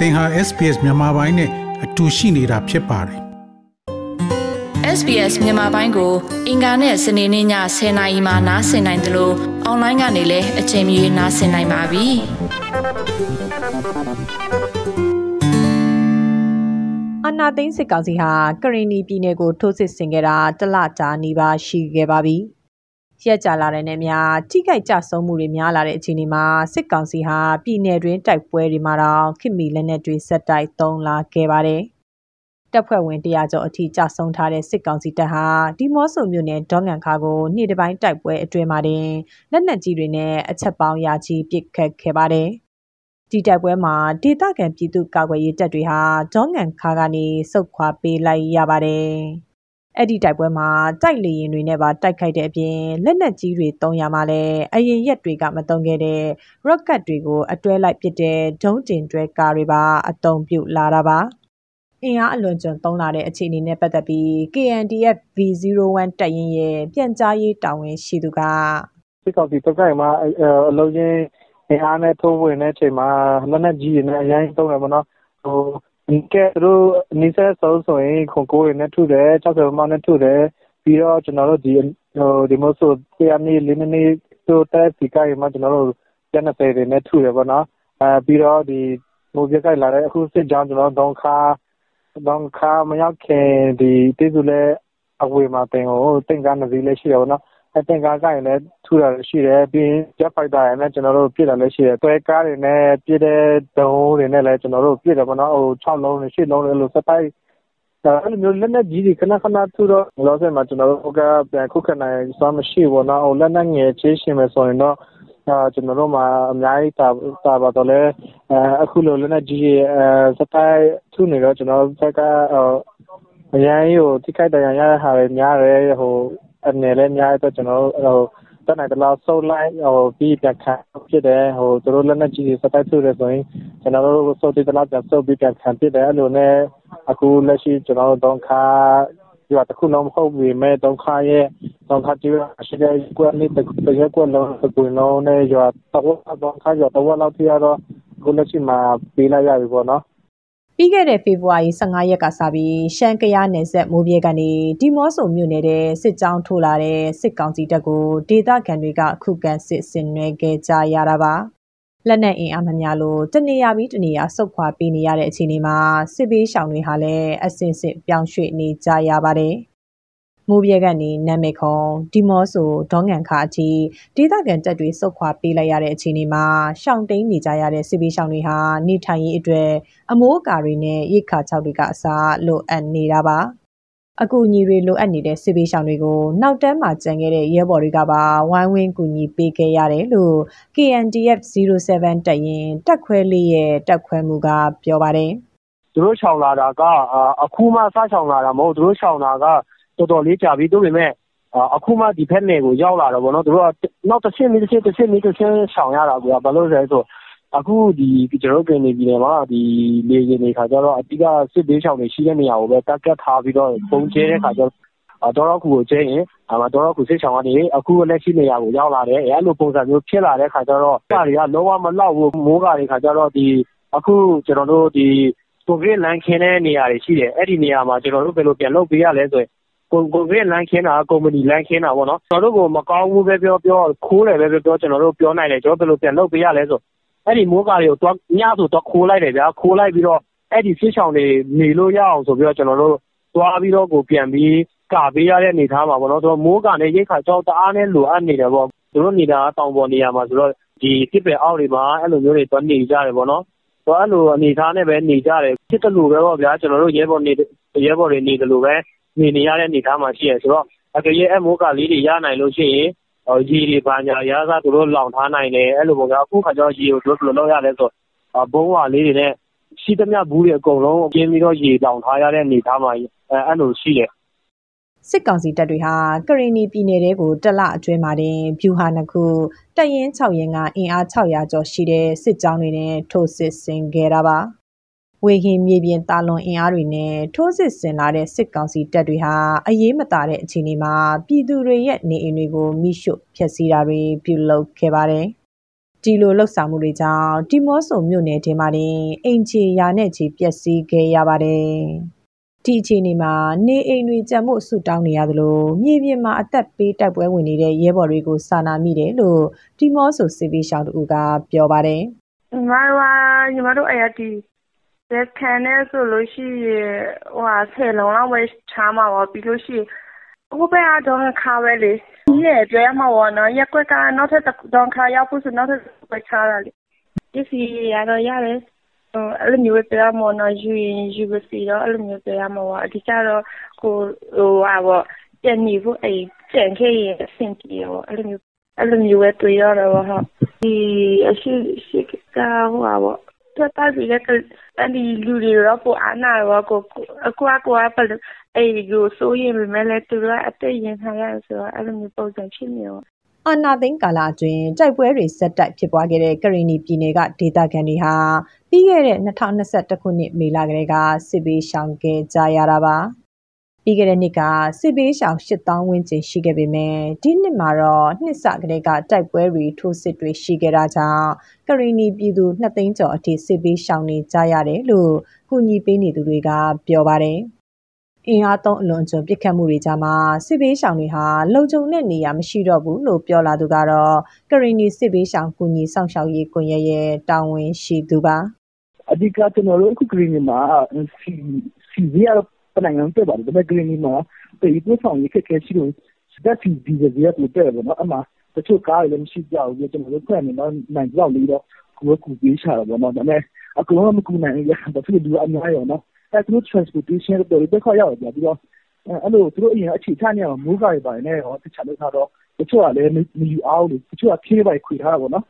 သင်ဟာ SPS မြန်မာပိုင်းနဲ့အတူရှိနေတာဖြစ်ပါတယ် SBS မြန်မာပိုင်းကို အင်ကာနဲ့စနေနေ့ည10:00နာရီမှနားဆင်နိုင်တယ်လို့အွန်လိုင်းကနေလည်းအချိန်မီနားဆင်နိုင်ပါပြီ။အနာသိန်းစစ်ကောင်စီဟာကရင်နီပြည်နယ်ကိုထိုးစစ်ဆင်ခဲ့တာတလကြာနေပါရှိခဲ့ပါပြီ။ ရက်ကြလာတဲ့နဲ့များထိခိုက်ကြဆုံးမှုတွေများလာတဲ့အခြေအနေမှာစစ်ကောင်စီဟာပြည်내တွင်တိုက်ပွဲတွေမှာတော့ခင်မီလက်နက်တွေဆက်တိုက်သုံးလာခဲ့ပါတယ်။တပ်ဖွဲ့ဝင်100ကျော်အထိကြဆုံးထားတဲ့စစ်ကောင်စီတပ်ဟာဒီမော့ဆိုမြို့နယ်ဒေါငံခါကိုနေ့တစ်ပိုင်းတိုက်ပွဲအတွင်းမှာတင်လက်နက်ကြီးတွေနဲ့အချက်ပေါင်းရာချီပစ်ခတ်ခဲ့ပါတယ်။ဒီတိုက်ပွဲမှာဒေသခံပြည်သူကာကွယ်ရေးတပ်တွေဟာဒေါငံခါကနေစုခွာပေးလိုက်ရပါတယ်။ အဲ့ဒီတိုက်ပွဲမှာတိုက်လေရင်တွေနဲ့ပါတိုက်ခိုက်တဲ့အပြင်လက်နက်ကြီးတွေတုံးရမှာလဲအရင်ရက်တွေကမတုံခဲ့တဲ့ rocket တွေကိုအတွဲလိုက်ပစ်တဲ့ဒုံးတင်တွဲကားတွေပါအတုံပြုလာတာပါအင်အားအလွန်ကျွံသုံးလာတဲ့အခြေအနေနဲ့ပတ်သက်ပြီး KNDF V01 တပ်ရင်းရဲ့ပြန်ကြားရေးတာဝန်ရှိသူကစစ်ကောင်စီတပ်ကမှအလုံးချင်းအင်အားနဲ့ထိုးဝင်တဲ့အချိန်မှာလက်နက်ကြီးတွေနဲ့အရင်သုံးတယ်ပေါ့နော်ဟို ကဲသူတို့နီးစပ်ဆုံးဆိုရင်ခွန်ကိုတွေနဲ့ထုတယ်60မနဲ့ထုတယ်ပြီးတော့ကျွန်တော်တို့ဒီဟိုဒီမို့ဆိုတရားနေလေးနေတို့တက်စီကိုင်မှာကျွန်တော်တို့ကျန်တဲ့တွေနဲ့ထုတယ်ပေါ့နော်အဲပြီးတော့ဒီမိုးပြကိုက်လာတဲ့အခုစစ်ကြောင်းကျွန်တော်တို့ခါဒေါန်ခါမရောက်ခင်ဒီတိစုလဲအဝေးမှာတင်ဟိုတင်ကားနစီလေးရှိတယ်ပေါ့နော်အဲ တင်ကားကရင်လည်းထူတာရှိတယ်ပြီးရင် jet fighter ရယ်နဲ့ကျွန်တော်တို့ပြစ်တာလည်းရှိတယ်တွဲကားတွေနဲ့ပြစ်တဲ့ဒုံးတွေနဲ့လည်းကျွန်တော်တို့ပြစ်တယ်ပေါ့နော်ဟို6လုံးနဲ့8လုံးနဲ့လို့စတိုက်ဒါအဲ့လိုမျိုးလက်နက်ကြီးတွေခဏခဏထူတော့လောဆယ်မှာကျွန်တော်တို့ကပြန်ခုခံနိုင်စွမ်းမရှိဘူးနော်ဟိုလက်နက်ငယ်ချေးရှင်မယ်ဆိုရင်တော့အာကျွန်တော်တို့မှာအများကြီးတာတာပါတော့လဲအခုလိုလက်နက်ကြီးအဲစတိုက်ထူနေတော့ကျွန်တော်ဘက်ကအရင်ဟိုတိခိုက်တရားရတဲ့ဟာတွေများတယ်ဟို အနေလည်းများတော့ကျွန်တော်တို့ဟိုတနိုင်တလားဆုတ်လိုက်ဟိုပြီးပြန်ခံဖြစ်တယ်ဟိုသူတို့ လက်နက်ကြီးတွေစတိုက်ထုတယ်ဆိုရင် ကျွန်တော်တို့ ဆုတ်တိတလားပြန်ဆုတ်ပြီး ပြန်ခံဖြစ်တယ် အဲ့လိုနဲ့ အခုလက်ရှိ ကျွန်တော်တို့တော့ခါဒီကတခုလုံး မဟုတ်ဘူးမဲ့တော့ခါရဲ့တော့ခါကြည့်ရရှိတဲ့ကွက်လေးတကယ်ကွက်လုံး တကူလုံးနဲ့ရတော့တော့ခါရတော့လောက်ပြရတော့ခုလက်ရှိမှာ ပေးလိုက်ရပြီပေါ့နော် ပြီးခဲ့တဲ့ဖေဖော်ဝါရီ15ရက်ကစပြီးရှမ်းကယားနယ်စပ်မိုးပြဲကနေဒီမော့ဆိုမြို့နယ်တဲ့စစ်ကြောင်းထိုးလာတဲ့စစ်ကောင်စီတပ်ကိုဒေသခံတွေကခုခံစစ်ဆင်နွှဲခဲ့ကြရတာပါလက်နက်အင်အားမများလို့တနေရာပြီးတနေရာဆုတ်ခွာပေးနေရတဲ့အခြေအနေမှာစစ်ပေးရှောင်တွေဟာလည်းအစင်စစ်ပြောင်းရွှေ့နေကြရပါတယ် မိုးပြဲကနေနမ်မေခုံ ဒီမော့ဆို ဒေါငံခါအထိ ဒေသခံတပ်တွေစုခွာပေးလိုက်ရတဲ့ အခြေအနေမှာ ရှောင်တိန်နေကြရတဲ့ စစ်ပေးရှောင်တွေဟာ နေထိုင်ရေးအတွက် အမိုးအကာတွေနဲ့ ရိတ်ခါချောက်တွေကအစားလိုအပ်နေတာပါ အကူအညီတွေ လိုအပ်နေတဲ့ စစ်ပေးရှောင်တွေကို နောက်တန်းမှာကြံခဲ့တဲ့ ရဲဘော်တွေကပါ ဝိုင်းဝန်းကူညီပေးခဲ့ရတယ်လို့ KNDF 07 တပ်ရင်တက်ခွဲလေးရဲ့တက်ခွဲမှုကပြောပါတယ် သူတို့ရှောင်လာတာက အခုမှ စရှောင်လာတာမဟုတ်သူတို့ရှောင်လာက တော်တော်လေးကြာပြီ သို့ပေမဲ့ အခုမှ ဒီဘက်နယ်ကို ရောက်လာတော့ဗောနော် သူတို့က နောက်တစ်ဆင့်ပြီးတစ်ဆင့်တစ်ဆင့်ပြီးတစ်ဆင့် ရှောင်ရတာကွာဘာလို့လဲဆိုအခု ဒီ ကျွန်တော်တို့ကနေပြည်နယ်မှာဒီလေယာဉ်တွေခါကျတော့အတိက စစ်ဘေးရှောင်တွေ ရှိတဲ့နေရာကိုပဲတက်ကတ်ထားပြီးတော့ပုံကျဲတဲ့ခါကျတော့ တော်တော်ခုကိုကျဲရင်အမတော်တော်ခုစစ်ဆောင်ကနေ အခုလက်ရှိနေရာကို ရောက်လာတယ် အဲလိုပုံစံမျိုး ဖြစ်လာတဲ့ခါကျတော့ဒါတွေက လုံးဝမလောက်ဘူး မိုးကာတွေခါကျတော့ဒီအခု ကျွန်တော်တို့ ဒီကိုဗစ်လန်ခင်းတဲ့ နေရာတွေရှိတယ် အဲ့ဒီနေရာမှာ ကျွန်တော်တို့ ဘယ်လို ပြန်လုပ်ပေးရလဲဆိုရင် ကိုကိုဗစ်လမ်းခင်းတာကုမ္ပဏီလမ်းခင်းတာပေါ့နော်ကျွန်တော်တို့ကိုမကောင်းဘူးပဲပြောပြောခိုးတယ်ပဲပြောပြောကျွန်တော်တို့ပြောနိုင်တယ်ကျွန်တော်ဘယ်လိုပြန်လုပ်ပေးရလဲဆိုအဲ့ဒီမိုးကာတွေကိုတော့ညဆိုတော့ခိုးလိုက်တယ်ဗျာခိုးလိုက်ပြီးတော့အဲ့ဒီဖြစ်ဆောင်တွေနေလို့ရအောင်ဆိုပြီးတော့ကျွန်တော်တို့သွားပြီးတော့ကိုပြန်ပြီးကာပေးရတဲ့အနေထားမှာပေါ့နော်ဆိုတော့မိုးကာနဲ့ရိတ်ခါကြောက်တအားနဲ့လိုအပ်နေတယ်ပေါ့သူတို့နေတာတောင်ပေါ်နေရာမှာဆိုတော့ဒီတစ်ပယ်အောက်တွေမှာအဲ့လိုမျိုးတွေသွားနေကြတယ်ပေါ့နော်ဆိုတော့အဲ့လိုအနေထားနဲ့ပဲနေကြတယ်ဖြစ်တယ်လို့ပဲပေါ့ဗျာကျွန်တော်တို့ရဲဘော်နေရဲဘော်တွေနေတယ်လို့ပဲ နေနေရတဲ့အနေအထားမှာရှိတယ်ဆိုတော့အကယ်၍အဲ့မိုးကလေးတွေရနိုင်လို့ရှိရင်ရေတွေဘာညာရစားသူတို့လောင်ထားနိုင်တယ်အဲ့လိုပေါ့ဗျာအခုခါကျတော့ရေကိုတို့ဘယ်လိုလုပ်ရလဲဆိုတော့ဘုံဝါလေးတွေနဲ့ရှိသမျှဘူးတွေအကုန်လုံးကျင်းပြီးတော့ရေလောင်ထားရတဲ့အနေအထားမှာအဲအဲ့လိုရှိတယ်စစ်ကောင်စီတပ်တွေဟာကရင်နီပြည်နယ်တဲကိုတလအတွင်းမှာတင်ဗျူဟာနှစ်ခုတပ်ရင်း6ရင်းကအင်အား600ကျော်ရှိတဲ့စစ်ကြောင်းတွေနဲ့ထိုးစစ်ဆင်ခဲ့တာပါ ဝေဟင်မြေပြင်တာလွန်အင်အားတွေနဲ့ထိုးစစ်ဆင်လာတဲ့စစ်ကောင်စီတပ်တွေဟာအရေးမသာတဲ့အခြေအနေမှာပြည်သူတွေရဲ့နေအိမ်တွေကိုမိရှို့ဖျက်ဆီးတာတွေပြုလုပ်ခဲ့ပါတယ်ဒီလိုလှုပ်ဆောင်မှုတွေကြောင့်ဒီမော့ဆိုမြို့နယ်ထဲမှာတင်အိမ်ချေရာနဲ့ချီပျက်စီးခဲ့ရပါတယ်။ဒီအခြေအနေမှာနေအိမ်တွေကြံမှုဆူတောင်းနေရသလိုမြေပြင်မှာအသက်ပေးတိုက်ပွဲဝင်နေတဲ့ရဲဘော်တွေကိုစာနာမိတယ်လို့ဒီမော့ဆိုစစ်ပေးရှောင်းတူကပြောပါတယ်ညီမတို့ကညီမတို့အဲ့ရဒီ လက်ခံနေဆိုလို့ရှိရင်ဟိုဟာဆယ်လုံးလောက်ပဲချားမှာပါပြီးလို့ရှိရင်ဟိုဘက်ကတော့ခါပဲလေညက်ပြောရမှာပေါ့နော်ရက်ကွက်ကနောက်ထပ်တော့ခါရောက်ဖို့ဆိုနောက်ထပ်ပဲချားတာလေဒီစီရတော့ရတယ်ဟိုအဲ့လိုမျိုးပဲပြောရမှာနော်ယူရင်ယူပါစီတော့အဲ့လိုမျိုးပြောရမှာပေါ့အဓိကတော့ကိုဟိုဟာပေါ့ကျန်နေဖို့အဲ့ကျန်ခဲ့ရင်အဆင်ပြေတော့အဲ့လိုမျိုးအဲ့လိုမျိုးပဲတွေ့ရတော့ဟုတ်ဒီအရှိရှိကဟိုဟာပေါ့ တော်တော်ကြီးလည်းအဲ့ဒီလူတွေတော့ပိုအားနာတော့ကိုအကွာကွာပဲအဲ့ဒီကိုစိုးရင်ပဲမဲ့လည်းသူတို့ကအသက်ရင်ထားရဆိုတော့အဲ့လိုမျိုးပုံစံဖြစ်နေတော့အာနာသိန်းကာလအတွင်းတိုက်ပွဲတွေဆက်တိုက်ဖြစ်ပွားခဲ့တဲ့ကရင်နီပြည်နယ်ကဒေသခံတွေဟာပြီးခဲ့တဲ့2021ခုနှစ်မေလကလေးကစစ်ဘေးရှောင်ခဲ့ကြရတာပါ ပြီးခဲ့တဲ့နှစ်ကစစ်ဘေးရှောင်8000ဝန်းကျင်ရှိခဲ့ပေမဲ့ဒီနှစ်မှာတော့နှစ်စကလေးကတိုက်ပွဲတွေထိုးစစ်တွေရှိခဲ့တာကြောင့်ကရင်နီပြည်သူ2သိန်းကျော်အထိစစ်ဘေးရှောင်နေကြရတယ်လို့ကုညီပေးနေသူတွေကပြောပါတယ်အင်အားသုံးအလွန်ကျွံပစ်ခတ်မှုတွေကြားမှာစစ်ဘေးရှောင်တွေဟာလုံခြုံတဲ့နေရာမရှိတော့ဘူးလို့ပြောလာသူကတော့ကရင်နီစစ်ဘေးရှောင်ကူညီဆောင်ရှောက်ရေးကွန်ရက်ရဲ့တာဝန်ရှိသူပါအဓိကကျွန်တော်တို့အခုဂရင်းမှာစီစီရီယာပ နိုင်ငံတက်ပါတယ်ဒါပေမဲ့ဂရင်းမှာတေးပို့ဆောင်ရေးခက်ခဲရှိလို့စက်စီဒီဇယ်ရဲ့ပို့တယ်ဗောနော်အမှတချို့ကားတွေလည်းမရှိကြဘူးကျွန်တော်တို့ပြန်နေတော့နိုင်ကြောက်လေးတော့ကိုယ်ကူပေးချတာဗောနော်ဒါပေမဲ့အခုတော့မကူနိုင်ရဘာဖြစ်လို့အများရောနော်အဲသူတို့ transportation တွေတော့ခေါ်ရောက်ကြပြီးတော့အဲ့လိုသူတို့အရင်အခြေချနေအောင်မိုးကားတွေပါတယ်နဲ့ရောတခြားလို့ထားတော့တချို့ကလည်းမယူအောင်လို့တချို့ကဖြင်းပိုက်ခွေထားတာဗောနော်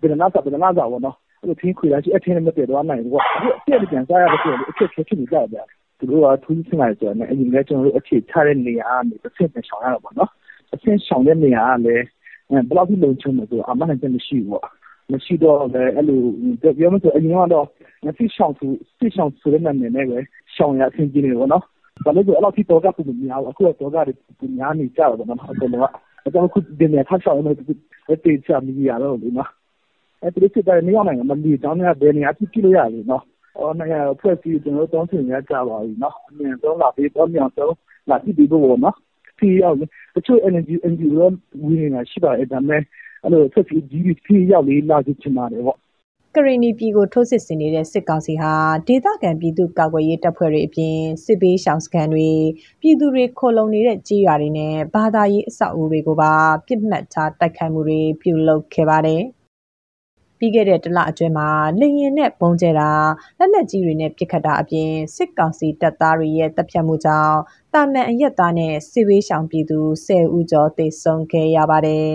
ဘယ်နာစာဘယ်နာစာဗောနော်အဲ့လိုထင်းခွေလာရှိအထင်းနဲ့မတည့်တော့နိုင်ဘူးကွာအခုအပြည့်ပြန်စားရတဲ့ဆိုတော့အခက်ခဲဖြစ်နေကြတယ် သူတို့ကထူးဆန်းလာဆိုတော့အရင်ကကျွန်တော်တို့အခြေချတဲ့နေရာကနေတစ်ဆင့်ပြန်ဆောင်ရတော့ပေါ့နော်အဆင့်ဆောင်တဲ့နေရာကလည်းဘယ်လောက်ထိလုံခြုံမလို့အမှန်တကယ်မရှိဘူးပေါ့မရှိတော့လည်းအဲ့လိုပြောမဆိုအရင်ကတော့ဖိဆောင်သူဖိဆောင်ဆိုတဲ့နာမည်နဲ့ပဲရှောင်ရအဆင်ပြေနေပေါ့နော်ဘာလို့လဲအဲ့လောက်ထိတော့ကပုံများအခုတော့ကများနေကြတော့ပေါ့နော်အဲ့တော့အဲ့တော့ခုဒီနေထားဆောင်နေတယ်တေချာမီရတော့လေနော်အဲ့ဒီစစ်တိုင်းမရောက်နိုင်ဘူးမလီတောင်းနေဘယ်နေရာဖြစ်ဖြစ်လို့ရလေနော် အော်နေရာဖွဲ့စည်း ကျွန်တော်တောင်းထင်ရကြပါပြီနော် အမြင်တော့လာပြီးတော့မြောင်တော့လာပြီးပြီးတော့နော်ဒီရောက် တချို့ energy energy ရောဝင်နေတာရှိပါတယ် ဒါပေမဲ့ အဲ့လိုဆက်ပြီး GDP ရောက်လေး လာချင်ပါတယ်ပေါ့ ကရင်နီပြည်ကို ထိုးစစ်ဆင်နေတဲ့ စစ်ကောင်စီဟာ ဒေသခံပြည်သူကာကွယ်ရေးတပ်ဖွဲ့တွေအပြင် စစ်ဘေးရှောင်စခန်းတွေ ပြည်သူတွေခိုလုံနေတဲ့ကြေးရွာတွေနဲ့ ဘာသာရေး အဆောက်အဦတွေကိုပါပြစ်မှတ်ထား တိုက်ခိုက်မှုတွေ ပြုလုပ်ခဲ့ပါတယ်။ ပြီးခဲ့တဲ့တလအတွင်းမှာလင်ရင်နဲ့ပုံကျဲတာလက်လက်ကြီးတွေနဲ့ပြစ်ခတ်တာအပြင်စစ်ကောင်စီတပ်သားတွေရဲ့တပ်ဖြတ်မှုကြောင့်တာမန်အရက်သားနဲ့စစ်ဘေးရှောင်ပြည်သူ10ဦးကျော်သေဆုံးခဲ့ရပါတယ်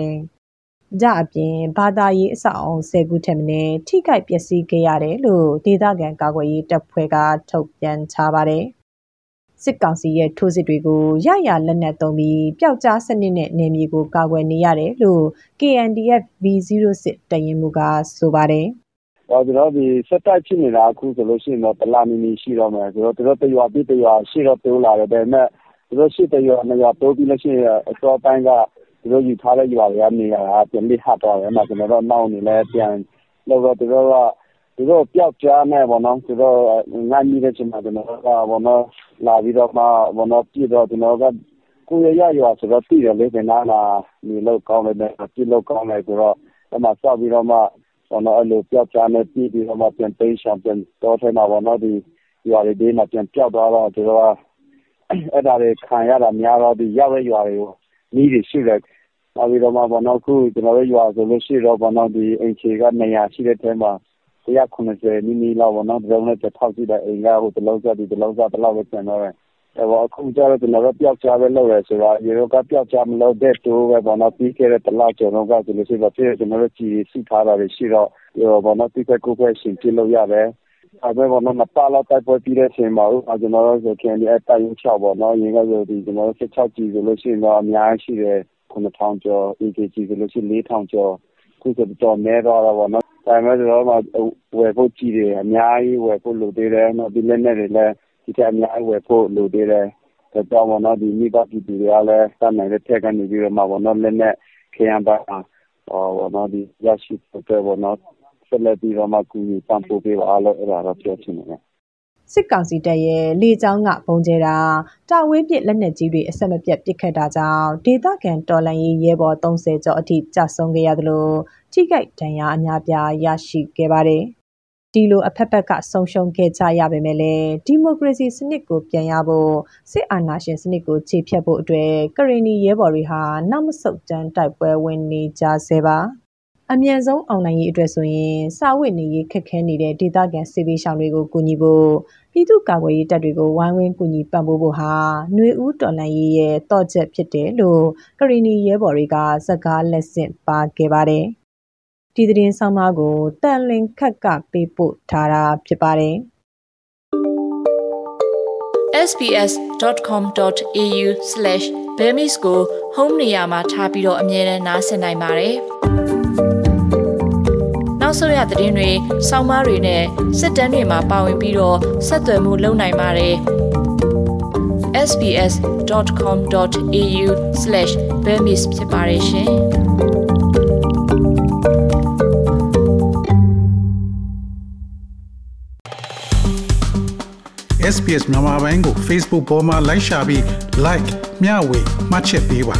။ကြအပြင်ဘာသာရေးအဆောက်အုံ10ခုထက်မနည်းထိခိုက်ပျက်စီးခဲ့ရတယ်လို့ဒေသခံကာကွယ်ရေးတပ်ဖွဲ့ကထုတ်ပြန်ထားပါတယ်။ စစ်ကောင်စီရဲ့ထိုးစစ်တွေကိုရရလက်နက်သုံးပြီးပျောက်ကြားစနစ်နဲ့နေမြေကိုကာကွယ်နေရတယ်လို့ KNDF V06 တရင်မူကဆိုပါတယ်။ဟောကျွန်တော်ဒီစက်တိုက်ဖြစ်နေတာအခုဆိုလို့ရှိရင်တော့တလနီနီရှိတော့မယ်ဆိုတော့သူတို့တရွာပြီးတရွာရှိတော့တိုးလာတယ်ဒါပေမဲ့သူတို့ရှိတရွာနှစ်ရွာတိုးပြီးလို့ရှိရင်အစောပိုင်းကသူတို့ယူထားတဲ့ရွာတွေကနေရာပြန်ပြီးဟတ်သွားတယ်။အဲ့မှာကျွန်တော်တို့နောက်နေလဲပြန်လို့တော့သူတို့က သူတို့ပျောက်ကြားနေပေါ့နော်သူတို့ငိုင်းမိတဲ့ချိန်မှာကျွန်တော်တို့ကဘောနော်လာပြီးတော့မှဘောနော်ပြည့်တော့ကျွန်တော်ကကိုရရရွာဆိုတော့ပြည်တယ်လေကနာလာနေလို့ကောင်းတယ်ပြည့်လို့ကောင်းတယ်ဆိုတော့အဲ့မှာစောက်ပြီးတော့မှဘောနော်အဲ့လိုပျောက်ကြားနေပြည်ပြီးတော့မှပြန်သိမ်းဆောင်ပြန်တော့ထဲမှာဘောနော်ဒီရွာတွေဒီမှာပြန်ပျောက်သွားတော့သူတို့ကအဲ့ဒါတွေခံရတာများတော့ဒီရောက်တဲ့ရွာတွေကိုနီးတွေရှိတယ်နောက်ပြီးတော့မှဘောနော်ခုကျွန်တော်တို့ရွာဆိုလို့ရှိတော့ဘောနော်ဒီအိမ်ခြေက200ရှိတဲ့ထဲမှာ 190နီးနီးလောက်ပေါ့နော်ဒီလုံးနဲ့တစ်ထောက်ကြည့်တဲ့အိမ်က ဟိုတလုံးဆက်ဒီတလုံးဆက်တလောက်ပဲ ကျန်တော့တယ်အဲပေါ့အခုကျတော့ ကျွန်တော်တို့ ပျောက်ကြားပဲ လုပ်ရဆိုတော့ရေတော့ကပျောက်ကြားမလုပ်တဲ့ တိုးပဲပေါ့နော် ပြီးခဲ့တဲ့ တလောက်ကျွန်တော်ကဆိုလို့ရှိတော့ဖြစ်ကျွန်တော်တို့ကြည်စီထားတာတွေ ရှိတော့ရောပေါ့နော်ပြီးခဲ့ကိုခွဲရှင်ပြလို့ရတယ်အဲပဲပေါ့နော်မပါတော့တိုက်ပွဲပြီးတဲ့အချိန်မှာဦးကျွန်တော်တို့ဆိုခင်ဒီအတိုင်6ပေါ့နော်ရင်းကဆိုဒီကျွန်တော်တို့16ကြည်ဆိုလို့ရှိရင်တော့ အများကြီးရှိတယ်9000ကျော် AKG ဆိုလို့ရှိရင်4000ကျော်ခုဆို တော့နဲတော့တော့ပေါ့နော် ဒါပေမဲ့ကျွန်တော်တို့ဝယ်ဖို့ကြည်တယ်အများကြီးဝယ်ဖို့လိုသေးတယ်နော်ဒီလက်နဲ့တွေလည်းဒီထက်အများကြီးဝယ်ဖို့လိုသေးတယ်ဒါကြောင့်ပေါ့နော်ဒီမိဘပြည်သူတွေကလည်းစနိုင်တဲ့ထက်ကနေပြီးတော့မှပေါ့နော်လက်နဲ့ခရမ်းပါဟောဘောနော်ဒီရရှိတဲ့ဘောနော်ဆက်လက်ပြီးတော့မှကူညီပံ့ပိုးပေးပါလို့အဲ့ဒါတော့ပြောချင်တယ် စစ်ကောင်စီတပ်ရဲ့လေကြောင်းကဘုံကျဲတာတာဝင်းပစ်လက်နက်ကြီးတွေအဆက်မပြတ်ပစ်ခတ်တာကြောင့်ဒေသခံတော်လှန်ရေးရဲဘော်30ကျော်အထိကြာဆုံးခဲ့ရသလိုထိခိုက်ဒဏ်ရာအများပြားရရှိခဲ့ပါတယ်။ဒီလိုအဖက်ဖက်ကဆုံးရှုံးခဲ့ကြရပေမဲ့လည်းဒီမိုကရေစီစနစ်ကိုပြန်ရဖို့စစ်အာဏာရှင်စနစ်ကိုခြေဖြတ်ဖို့အတွက်ကရင်နီရဲဘော်တွေဟာနောက်မဆုတ်တမ်းတိုက်ပွဲဝင်နေကြဆဲပါ။ အမြန်ဆုံးအောင်နိုင်ရေးအတွက်ဆိုရင်စာဝတ်နေရေးခက်ခဲနေတဲ့ဒေသခံစစ်ပေးရှောင်တွေကိုကူညီဖို့ပြည်သူ့ကာကွယ်ရေးတပ်တွေကိုဝိုင်းဝန်းကူညီပံ့ပိုးဖို့ဟာຫນွေဦးတော်လှန်ရေးရဲ့တော့ချက်ဖြစ်တယ်လို့ကရီနီရဲဘော်တွေကစကားလက်ဆင့်ပါခဲ့ပါတယ်။ဒီသတင်းဆောင်မကိုတန်လင်ခက်ကပေးပို့ထားတာဖြစ်ပါတယ်။ sbs.com.au/bemis ကို home နေရာမှာထားပြီးတော့အမြဲတမ်းနှာစင်နိုင်ပါတယ်။ နောက်ဆုံးရသတင်းတွေ၊စောင်းမားတွေနဲ့စစ်တမ်းတွေမှာပါဝင်ပြီးတော့ဆက်သွယ်မှုလုပ်နိုင်ပါတယ်။ sbs.com.au/bemis ဖြစ်ပါတယ်ရှင်။ SPS မြန်မာပိုင်းကို Facebook ပေါ်မှာ like ရှာပြီး like မျှဝေမှတ်ချက်ပေးပါ